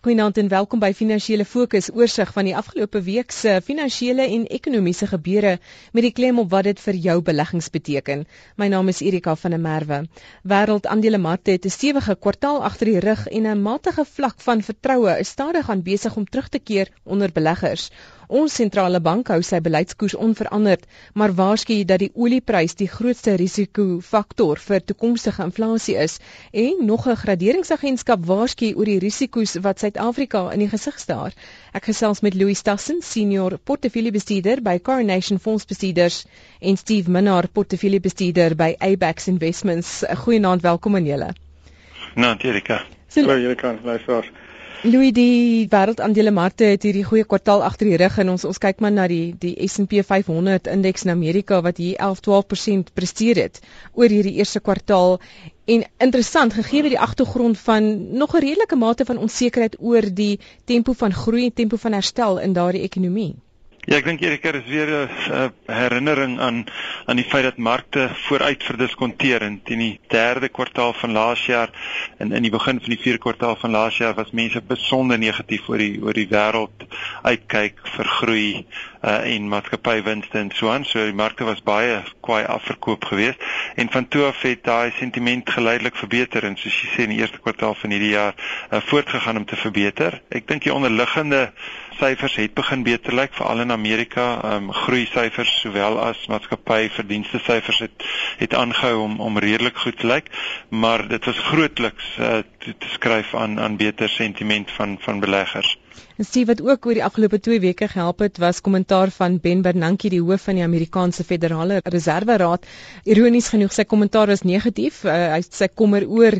Goeienaand en welkom by Finansiële Fokus, oorsig van die afgelope week se finansiële en ekonomiese gebeure met die klem op wat dit vir jou beleggings beteken. My naam is Erika van der Merwe. Wêreldaandelemarkte het 'n stewige kwartaal agter die rug en 'n matige vlak van vertroue is stadig aan besig om terug te keer onder beleggers. Ons sentrale bank hou sy beleidskoers onveranderd, maar waarsku dat die olieprys die grootste risikofaktor vir toekomstige inflasie is en nog 'n graderingsagentskap waarsku oor die risiko's wat Suid-Afrika in die gesig staar. Ek gesels met Louis Tassen, senior portefeuljebestuurder by Coronation Fondsbestuurders en Steve Minnar, portefeuljebestuurder by Abax Investments. Goeienaand, welkom aan julle. Nou, Erika. Hallo, julle kan luister. Louis die wêreldaandelemarkte het hierdie goeie kwartaal agter die rug en ons ons kyk maar na die die S&P 500 indeks in Amerika wat hier 11-12% presteer het oor hierdie eerste kwartaal en interessant gegee die agtergrond van nog 'n redelike mate van onsekerheid oor die tempo van groei en tempo van herstel in daardie ekonomie. Ja, ek dink hierdie keer is weer 'n herinnering aan aan die feit dat markte vooruit verdiskonteer en teen die derde kwartaal van laas jaar en in die begin van die vierde kwartaal van laas jaar was mense besonder negatief oor die oor die wêreld uitkyk vir groei uh, en maatskappywinste en so aan. So die markte was baie kwaai afverkoop geweest en van toe af het daai sentiment geleidelik verbeter en soos jy sê in die eerste kwartaal van hierdie jaar uh, voortgegaan om te verbeter. Ek dink die onderliggende syfers het begin beter lyk veral in Amerika. Um, groei syfers sowel as maatskappy verdienste syfers het het aangehou om om redelik goed te lyk, maar dit was grootliks uh, te, te skryf aan aan beter sentiment van van beleggers. En sien wat ook oor die afgelope 2 weke gehelp het, was kommentaar van Ben Bernanke, die hoof van die Amerikaanse Federale Reserve Raad. Ironies genoeg, sy kommentaar was negatief. Uh, hy sê kommer oor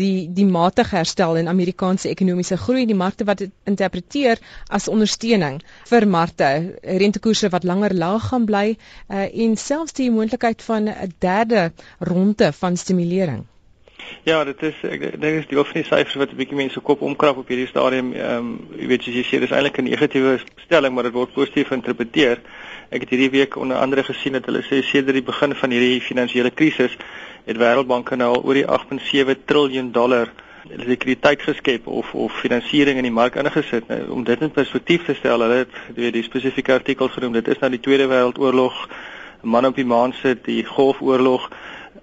die die matige herstel in Amerikaanse ekonomiese groei, die markte wat dit interpreteer as ondersteuning vir markte, rentekoerse wat langer laag gaan bly uh, en selfs die moontlikheid van 'n derde ronde van stimulering. Ja, dit is ek dink is deel van die syfers wat 'n bietjie mense kop omkrap op hierdie stadium. Ehm um, jy weet soos jy sê, dis eintlik 'n negatiewe stelling, maar dit word positief geïnterpreteer. Ek het hierdie week onder andere gesien dat hulle sê sedert die begin van hierdie finansiële krisis het Wêreldbank nou al oor die 8.7 trilljoen dollar likwiditeit geskep of of finansiering in die mark ingesit. Nou, om dit in perspektief te stel, hulle het weet die spesifieke artikel genoem. Dit is nou die Tweede Wêreldoorlog, man op die maan sit, die Golfoorlog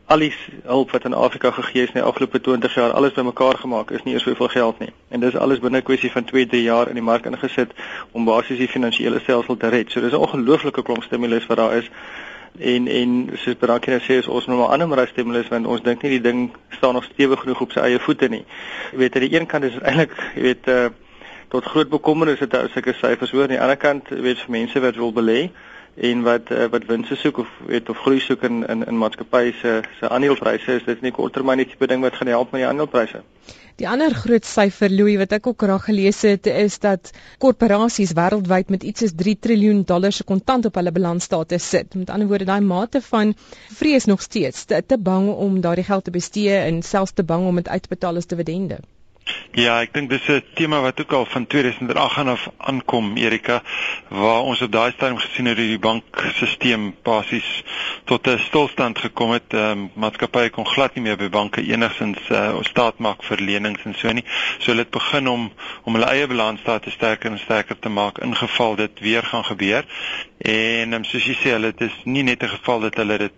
al die hulp wat aan Afrika gegee is in die afgelope 20 jaar alles bymekaar gemaak is nie eers soveel geld nie. En dis alles binne 'n kwessie van 2-3 jaar in die mark ingesit om basies die finansiële stelsel te red. So dis 'n ongelooflike klomp stimulus wat daar is. En en soos Brankie nou sê is ons nou maar ander maar stimulus want ons dink nie die ding staan nog stewig genoeg op sy eie voete nie. Jy weet aan die een kant is dit eintlik jy weet uh, tot groot bekommernis het daar sulke syfers hoor aan die ander kant weet vir mense wat wil belê en wat uh, wat winste soek of weet of groei soek in in in maatskappye se se aandelepryse is dit nie korttermyn iets tipe ding wat gaan help met die aandelepryse. Die ander groot syfer Louis wat ek ook graag gelees het is dat korporasies wêreldwyd met iets soos 3 triljoen dollar se kontant op hulle balansstate sit. Met ander woorde daai mate van vrees nog steeds te, te bang om daardie geld te bestee en selfs te bang om dit uit te betaal as dividende. Ja, ek dink dis 'n tema wat ook al van 2008 af aankom, Erika, waar ons op daai stadium gesien het hoe die bankstelsel basies tot 'n stilstand gekom het. Ehm um, maatskappye kon glad nie meer by banke enigsins uh, staat maak vir lenings en so nie. So hulle het begin om om hulle eie balansstate sterker en sterker te maak in geval dit weer gaan gebeur. En um, soos jy sê, hulle dit is nie net 'n geval dat hulle dit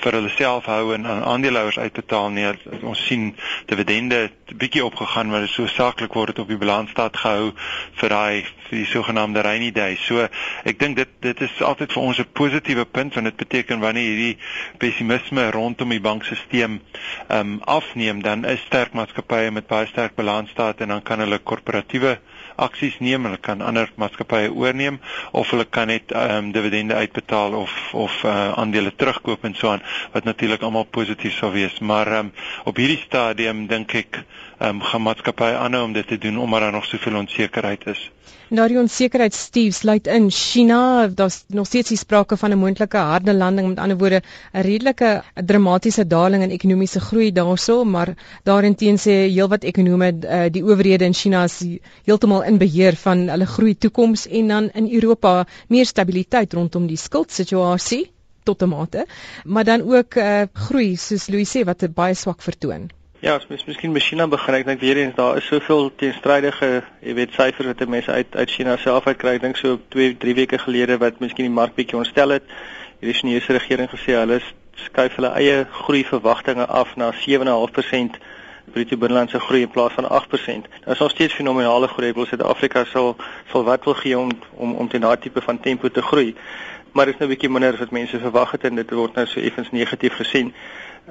vir hulle self hou en aan aandeelhouers uitbetaal nie. Ons sien dividende bietjie opgegaan, maar so saaklik word dit op die balansstaat gehou vir daai vir die sogenaamde rainy day. So ek dink dit dit is altyd vir ons 'n positiewe punt want dit beteken wanneer hierdie pessimisme rondom die bankstelsel ehm um, afneem, dan is sterk maatskappye met baie sterk balansstaat en dan kan hulle korporatiewe aksies neem, hulle kan ander maatskappye oorneem of hulle kan net ehm um, dividende uitbetaal of of uh, aandele terugkoop en so aan wat natuurlik almal positief sou wees. Maar ehm um, op hierdie stadium dink ek ehm um, gaan maatskappye aanhou om dit te doen omdat daar nog soveel onsekerheid is. Nou die onsekerheid Steve sluit in China, daar's nog steeds sprake van 'n moontlike harde landing, met ander woorde 'n redelike dramatiese daling in ekonomiese groei daarso, maar daarenteen sê heelwat ekonome uh, die owerhede in China is heeltemal in beheer van hulle groei toekoms en dan in Europa meer stabiliteit rondom die skuldsituasie tot 'n mate, maar dan ook uh, groei soos Louis sê wat baie swak vertoon. Ja, as mens miskien met China begin, ek dink weer eens daar is soveel teenstrydige, jy weet, syfers wat mense uit uit China self uit kry. Ek dink so 2, 3 weke gelede wat miskien die mark bietjie ontstel het. Die Chinese regering gesê hulle skuif hulle eie groei verwagtinge af na 7.5% bruto binnelandse groei in plaas van 8%. Dit is nog steeds fenominale groei. Wil Suid-Afrika sal sal wat wil gee om om om teen daai tipe van tempo te groei. Maar dit is nou 'n bietjie minder as wat mense verwag het en dit word nou so effens negatief gesien.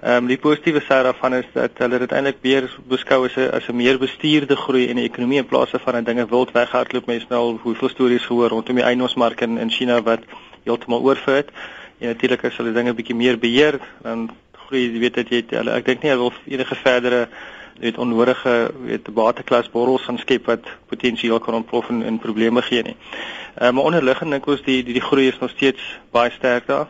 Ehm um, die positiewe sy daarvan is dat hulle dit eintlik weer beskou as 'n as 'n meer bestuurde groei in die ekonomie in plaas van 'n dinge wild weghardloop. Mense nou al hoeveel stories gehoor rondom die eienaarsmark in in China wat heeltemal oorvloei het. En natuurlik as hulle dinge bietjie meer beheer, dan groei, jy weet dat jy hulle ek dink nie hulle wil enige verdere weet onnodige weet bateklas borrels gaan skep wat potensieel kan ontplof en in probleme gee nie. Ehm uh, maar onderliggend dink ons die die die groei is nog steeds baie sterk daar.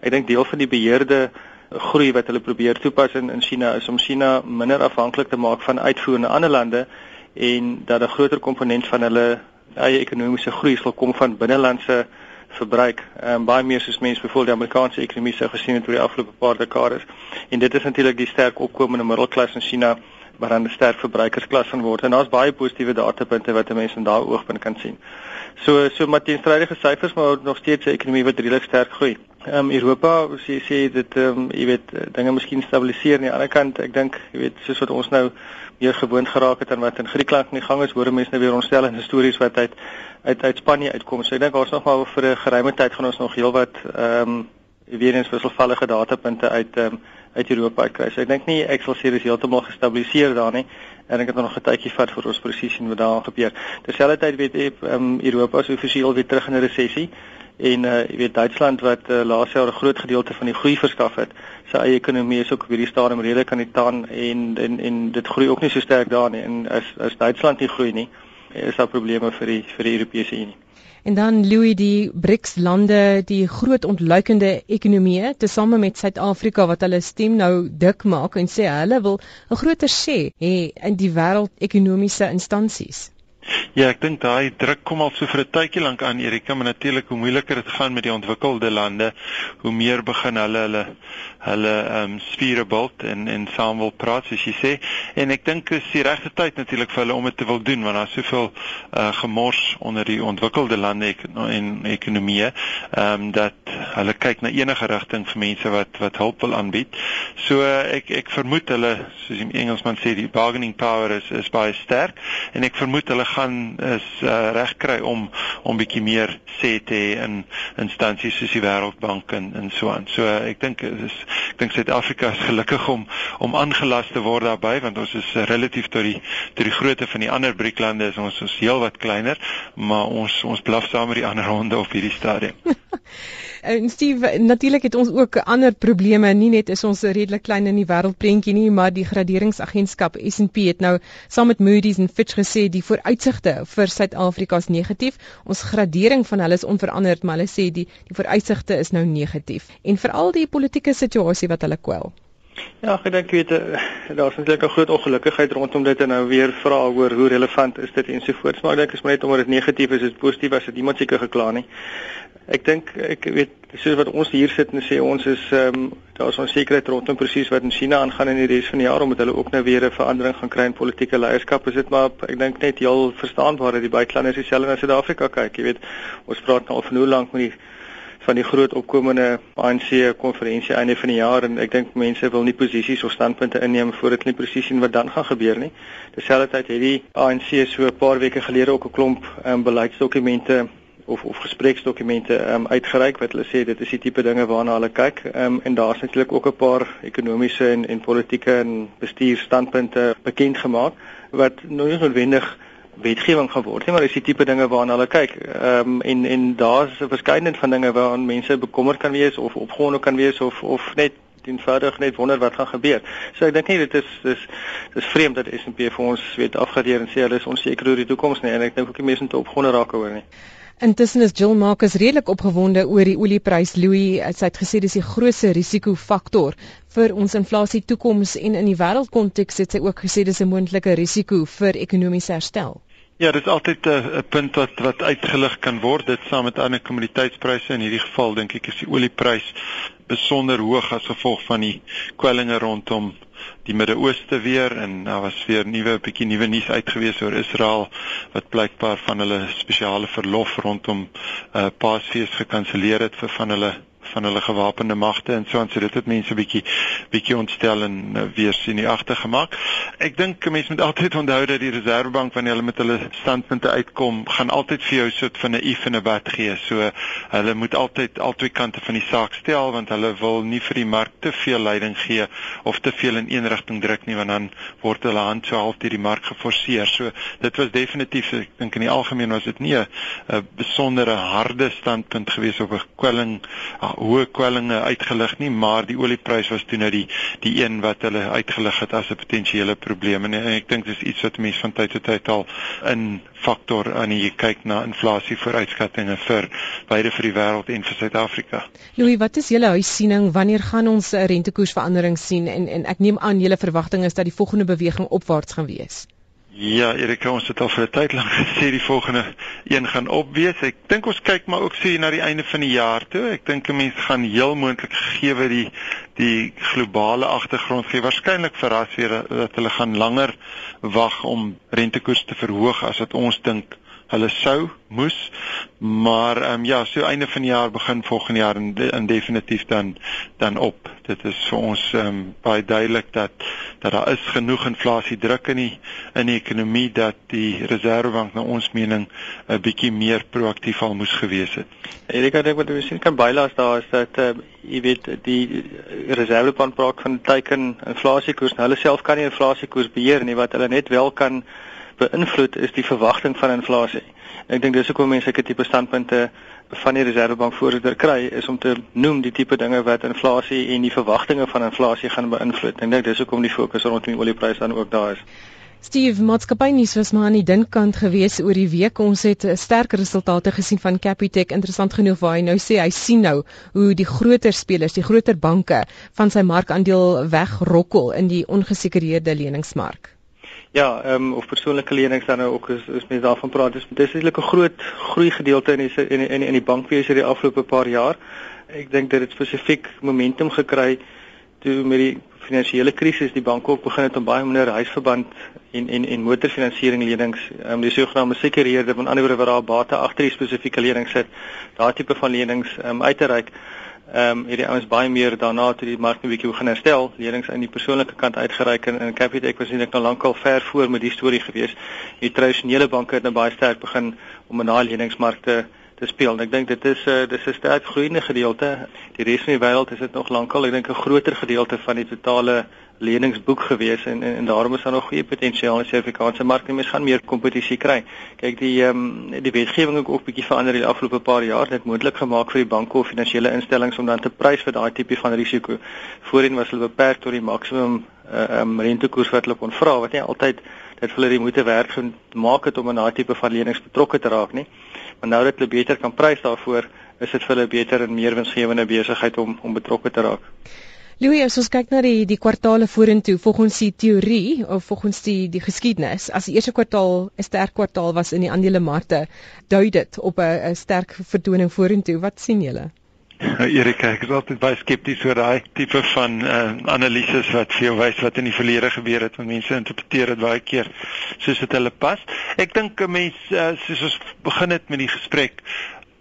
Ek dink deel van die beheerde groei wat hulle probeer toepas in in China is om China minder afhanklik te maak van uitvoer na ander lande en dat 'n groter komponent van hulle eie ekonomiese groei sal kom van binnelandse verbruik. Ehm baie meer soos mense byvoorbeeld die Amerikaanse ekonomie sou gesien het oor die afgelope paar dekades. En dit is natuurlik die sterk opkomende middelklas in China wat dan 'n sterk verbruikersklas van word. En daar's baie positiewe datapunte wat mense in daai oogpunt kan sien. So so met teenstrydige syfers maar nog steeds 'n ekonomie wat redelik sterk groei. Ehm um, Europa sê sê dit ehm um, jy weet dinge miskien stabiliseer aan die ander kant. Ek dink jy weet soos wat ons nou meer gewoond geraak het aan wat in Griekland aan die gang is, hoor mense nou weer ontstellende stories wat uit uit uit Spanje uitkom. So ek dink ons nog maar vir 'n geruime tyd gaan ons nog heelwat ehm um, weer eens wisselvallige datapunte uit ehm um, uit Europa kry. So ek dink nie ek sal sê dis heeltemal gestabiliseer daar nie. En ek het nog 'n tydjie vat vir ons presies sien wat daar gebeur. Terselfdertyd weet ek ehm um, Europa is offisieel weer terug in 'n resessie en uh jy weet Duitsland wat uh, laas jaar 'n groot gedeelte van die groei verskaf het, sy eie ekonomie is ook op hierdie stadium redelik aan die taan en en en dit groei ook nie so sterk daar nie. En as as Duitsland nie groei nie, is daar probleme vir die vir die Europese Unie. En dan Louis die BRICS lande, die groot ontluikende ekonomieë, tesame met Suid-Afrika wat hulle stem nou dik maak en sê hulle wil 'n groter sê hê in die wêreld ekonomiese instansies. Ja, ek dink daai druk kom al so vir 'n tydjie lank aan Erika, maar natuurlik hoe moeiliker dit gaan met die ontwikkelde lande, hoe meer begin hulle hulle hulle ehm um, spiere bult en en saam wil praat soos jy sê. En ek dink is die regte tyd natuurlik vir hulle om dit te wil doen want daar's soveel uh, gemors onder die ontwikkelde lande ek, en ekonomieë ehm um, dat hulle kyk na enige rigting vir mense wat wat hulp wil aanbied. So uh, ek ek vermoed hulle soos die Engelsman sê die bargaining power is is baie sterk en ek vermoed hulle gaan is uh, reg kry om om bietjie meer sê te hê in instansies soos die Wêreldbank en en so aan. So uh, ek dink is ek dink Suid-Afrika is gelukkig om om aangelas te word daarbey want ons is uh, relatief tot die tot die grootte van die ander BRIC-lande is ons ons heelwat kleiner, maar ons ons blaf saam met die ander honde op hierdie stadium. En Steve, natuurlik het ons ook ander probleme, nie net is ons redelik klein in die wêreldprentjie nie, maar die graderingsagentskap S&P het nou saam met Moody's en Fitch gesê die vooruitsigte vir Suid-Afrika is negatief. Ons gradering van hulle is onveranderd, maar hulle sê die die vooruitsigte is nou negatief. En veral die politieke situasie wat hulle kwel. Ja, ek dink weet eh, daar's natuurlik 'n groot ongelukkigheid rondom dit en nou weer vra oor hoe relevant is dit ensovoorts, maar ek dink is maar net omdat dit negatief is, is positief as dit iemand seker gekla nie. Ek dink ek weet soos wat ons hier sit en sê ons is ehm um, daar's onsekerheid rondom presies wat in China aangaan in die res van die jaar omdat hulle ook nou weer 'n verandering gaan kry in politieke leierskap. Is dit maar ek dink net heel verstaanbaar dat die buitelanders dieselfde na Suid-Afrika kyk, jy weet. Ons praat nou al van hoe lank met die van die groot opkomende ANC konferensie einde van die jaar en ek dink mense wil nie posisies of standpunte inneem voordat hulle presies sien wat dan gaan gebeur nie. Terselfdertyd het die ANC so 'n paar weke gelede ook 'n klomp um, beleidsdokumente of of gespreksdokumente um, uitgereik wat hulle sê dit is die tipe dinge waarna hulle kyk. Um, en daar's natuurlik ook 'n paar ekonomiese en en politieke en bestuurstandpunte bekend gemaak wat nou nie noodwendig wetgewing gaan word nie, maar dis die tipe dinge waarna hulle kyk. Ehm um, en en daar's 'n verskeidenheid van dinge waaraan mense bekommerd kan wees of opgewonde kan wees of of net eenvoudig net wonder wat gaan gebeur. So ek dink nie dit is dis dis vreemd dat S&P vir ons weet afgradeer en sê hulle is onseker oor die toekoms nie en ek dink ook die mense moet opgewonde raak oor nie. Intussen is Jill Marcus redelik opgewonde oor die olieprys. Louis, sy het gesê dis die grootste risikofaktor vir ons inflasie toekoms en in die wêreldkonteks het sy ook gesê dis 'n moontlike risiko vir ekonomiese herstel. Ja, dit is altyd 'n punt wat wat uitgelig kan word. Dit saam met ander kommoditeitspryse in hierdie geval dink ek is die olieprys besonder hoog as gevolg van die kwellinge rondom die Midde-Ooste weer en daar was weer nuwe bietjie nuwe nuus uitgewees oor Israel wat blykbaar van hulle spesiale verlof rondom uh, Paasfees gekanselleer het vir van hulle van hulle gewapende magte en so aan so dit het mense bietjie bietjie ontstel en uh, weer sien die agtergemaak. Ek dink mense moet altyd onthou dat die Reserwebank wanneer hulle met hulle standpunte uitkom, gaan altyd vir jou soort van 'n if en 'n wat gee. So hulle moet altyd albei kante van die saak stel want hulle wil nie vir die mark te veel leiding gee of te veel in een rigting druk nie want dan word hulle hand so half deur die mark geforseer. So dit was definitief ek dink in die algemeen was dit nie 'n besondere harde standpunt gewees op 'n kwelling hoë kwellinge uitgelig nie, maar die olieprys was toe nou die die een wat hulle uitgelig het as 'n potensiële probleem en, en ek dink dis iets wat mense van tyd tot tyd al in faktor aan jy kyk na inflasie vooruitskattinge vir beide vir die wêreld en vir Suid-Afrika. Louis, wat is julle huissiening wanneer gaan ons 'n rentekoersverandering sien en en ek neem aan julle verwagting is dat die volgende beweging opwaarts gaan wees. Ja, Erika, ons het al vir 'n tyd lank gesê die volgende een gaan opwees. Ek dink ons kyk maar ook sien na die einde van die jaar toe. Ek dink 'n mens gaan heel moontlik gegee die die globale agtergrond gee waarskynlik verras weer dat hulle gaan langer wag om rentekoers te verhoog as wat ons dink hulle sou moes maar ehm um, ja so einde van die jaar begin volgende jaar en, en definitief dan dan op dit is vir ons ehm um, baie duidelik dat dat daar is genoeg inflasie druk in die in die ekonomie dat die reservebank na ons mening 'n bietjie meer proaktief al moes gewees het. Erika dink wat jy sien kan bylaas daar is dat uh, jy weet die reservebank praat van teiken inflasiekoers nou hulle self kan nie inflasiekoers beheer nie wat hulle net wel kan beïnvloed is die verwagting van inflasie. Ek dink dis hoekom mense sulke tipe standpunte van die Reserwebank voorsitter kry is om te noem die tipe dinge wat inflasie en die verwagtinge van inflasie gaan beïnvloed. Ek dink dis hoekom die fokus rondom die oliepryse dan ook daar is. Steve, maatskappy nuus was maar aan die dinkkant gewees oor die week. Ons het sterk resultate gesien van Capitec. Interessant genoeg waar hy nou sê hy sien nou hoe die groter spelers, die groter banke van sy markandeel wegrokkel in die ongesekereerde leningsmark. Ja, ehm um, of persoonlike lenings dan nou ook is is mense daarvan praat. Dis dis eintlik 'n groot groei gedeelte in die in in in die bankwese die afgelope paar jaar. Ek dink dit het spesifiek momentum gekry toe met die finansiële krisis die banke ook begin het om baie minder huisverband en en en motorfinansiering lenings, ehm um, die sogenaamde sekuriteerde van ander woorde waar daar bate agter die spesifieke lenings sit, daardie tipe van lenings ehm um, uit te reik ehm um, hierdie ouens baie meer daarna toe die mark 'n bietjie begin herstel, lenings aan die persoonlike kant uitgereik en in Capitec was eintlik nou lankal ver voor met die storie gewees. Die tradisionele banke het nou baie sterk begin om in daai leningsmarkte te speel. En ek dink dit is 'n uh, dis 'n sterk groeiende gedeelte. Die res van die wêreld is dit nog lankal, ek dink 'n groter gedeelte van die totale leningsboek gewees en, en en daarom is daar nog goeie potensiaal in die Suid-Afrikaanse mark en mens gaan meer kompetisie kry. Kyk die ehm um, die wetgewing het ook bietjie verander die afgelope paar jaar. Dit moontlik gemaak vir die banke of finansiële instellings om dan te prys vir daai tipe van risiko. Voorheen was hulle beperk tot die maksimum ehm um, rentekoers wat hulle kon vra wat nie altyd dit vir hulle die moeite werd gemaak het om aan daai tipe van lenings betrokke te raak nie. Maar nou dat hulle beter kan prys daarvoor, is dit vir hulle beter en meer winsgewende besigheid om om betrokke te raak. Louis, as ons kyk na die die kwartaale vorentoe, volgens die teorie of volgens die die geskiedenis, as die eerste kwartaal 'n sterk kwartaal was in die aandelemarkte, dui dit op 'n 'n sterk vertoning vorentoe. Wat sien julle? Erika, ek is altyd baie skepties oor daai tipe van uh, analises wat jou wys wat in die verlede gebeur het, want mense interpreteer dit baie keer soos dit hulle pas. Ek dink 'n mens uh, soos ons begin het met die gesprek,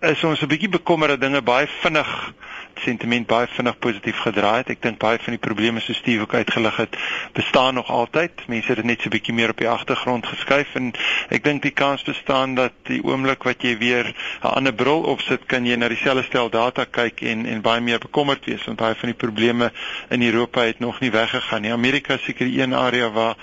is ons 'n bietjie bekommerd dat dinge baie vinnig sentiment baie vinnig positief gedraai het. Ek dink baie van die probleme so Steve ook uitgelig het, bestaan nog altyd. Mense het dit net so 'n bietjie meer op die agtergrond geskuif en ek dink die kans bestaan dat die oomblik wat jy weer 'n ander bril opsit, kan jy na dieselfde stel data kyk en en baie meer bekommerd wees want baie van die probleme in Europa het nog nie weggegaan nie. Amerika is seker die een area waar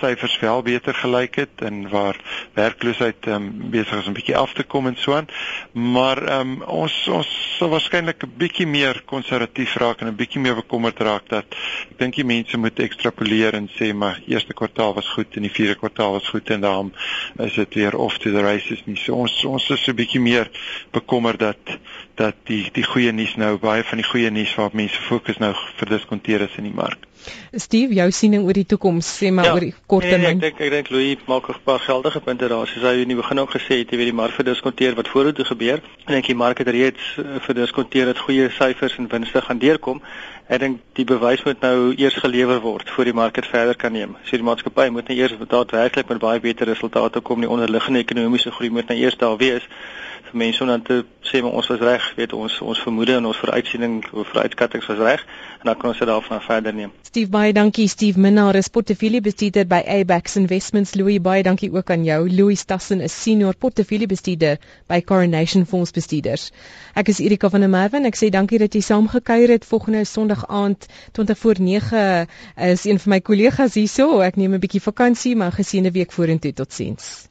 syfers wel beter gelyk het en waar werkloosheid um, besig is om bietjie af te kom en so aan. Maar um, ons ons sal waarskynlik 'n bietjie meer konservatief raak en 'n bietjie meer bekommerd raak dat ek dink die mense moet ekstrapoleer en sê maar eerste kwartaal was goed en die vierde kwartaal was goed en daarom is dit weer off to the races nie. So ons ons is 'n bietjie meer bekommerd dat dat die die goeie nuus nou baie van die goeie nuus waarop mense fokus nou verdiskonteer is in die mark. Steve, jou siening oor die toekoms, sê maar ja, oor die kort termyn. Nee, nee, ek dink ek dink Louis maak 'n paar geldige punte daar. Soos hy in die begin ook gesê het, jy weet die mark verdiskonteer wat vooroor gebeur. Ek dink die mark het reeds eh, verdiskonteer dat goeie syfers en winste gaan deurkom. Ek dink die bewys moet nou eers gelewer word voor die mark dit verder kan neem. So die maatskappy moet nou eers daadwerklik met baie beter resultate kom. Die onderliggende ekonomiese groei moet nou eers daar wees vir mense om dan te sê maar ons was reg, weet ons ons vermoede en ons vooruitsiening vooruitskattinge was reg en dan kan ons dit daarvan verder neem. Steve baie dankie Steve Minnar is portefeuljebestuurder by Abax Investments. Louis baie dankie ook aan jou. Louis Tassen is senior portefeuljebestuurder by Coronation Fonds Bestuurders. Ek is Erika van der Merwe en ek sê dankie dat jy saamgekuier het volgende Sondag aand 20 voor 9 is een van my kollegas hierso. Ek neem 'n bietjie vakansie, maar geseënde week vorentoe. Totsiens.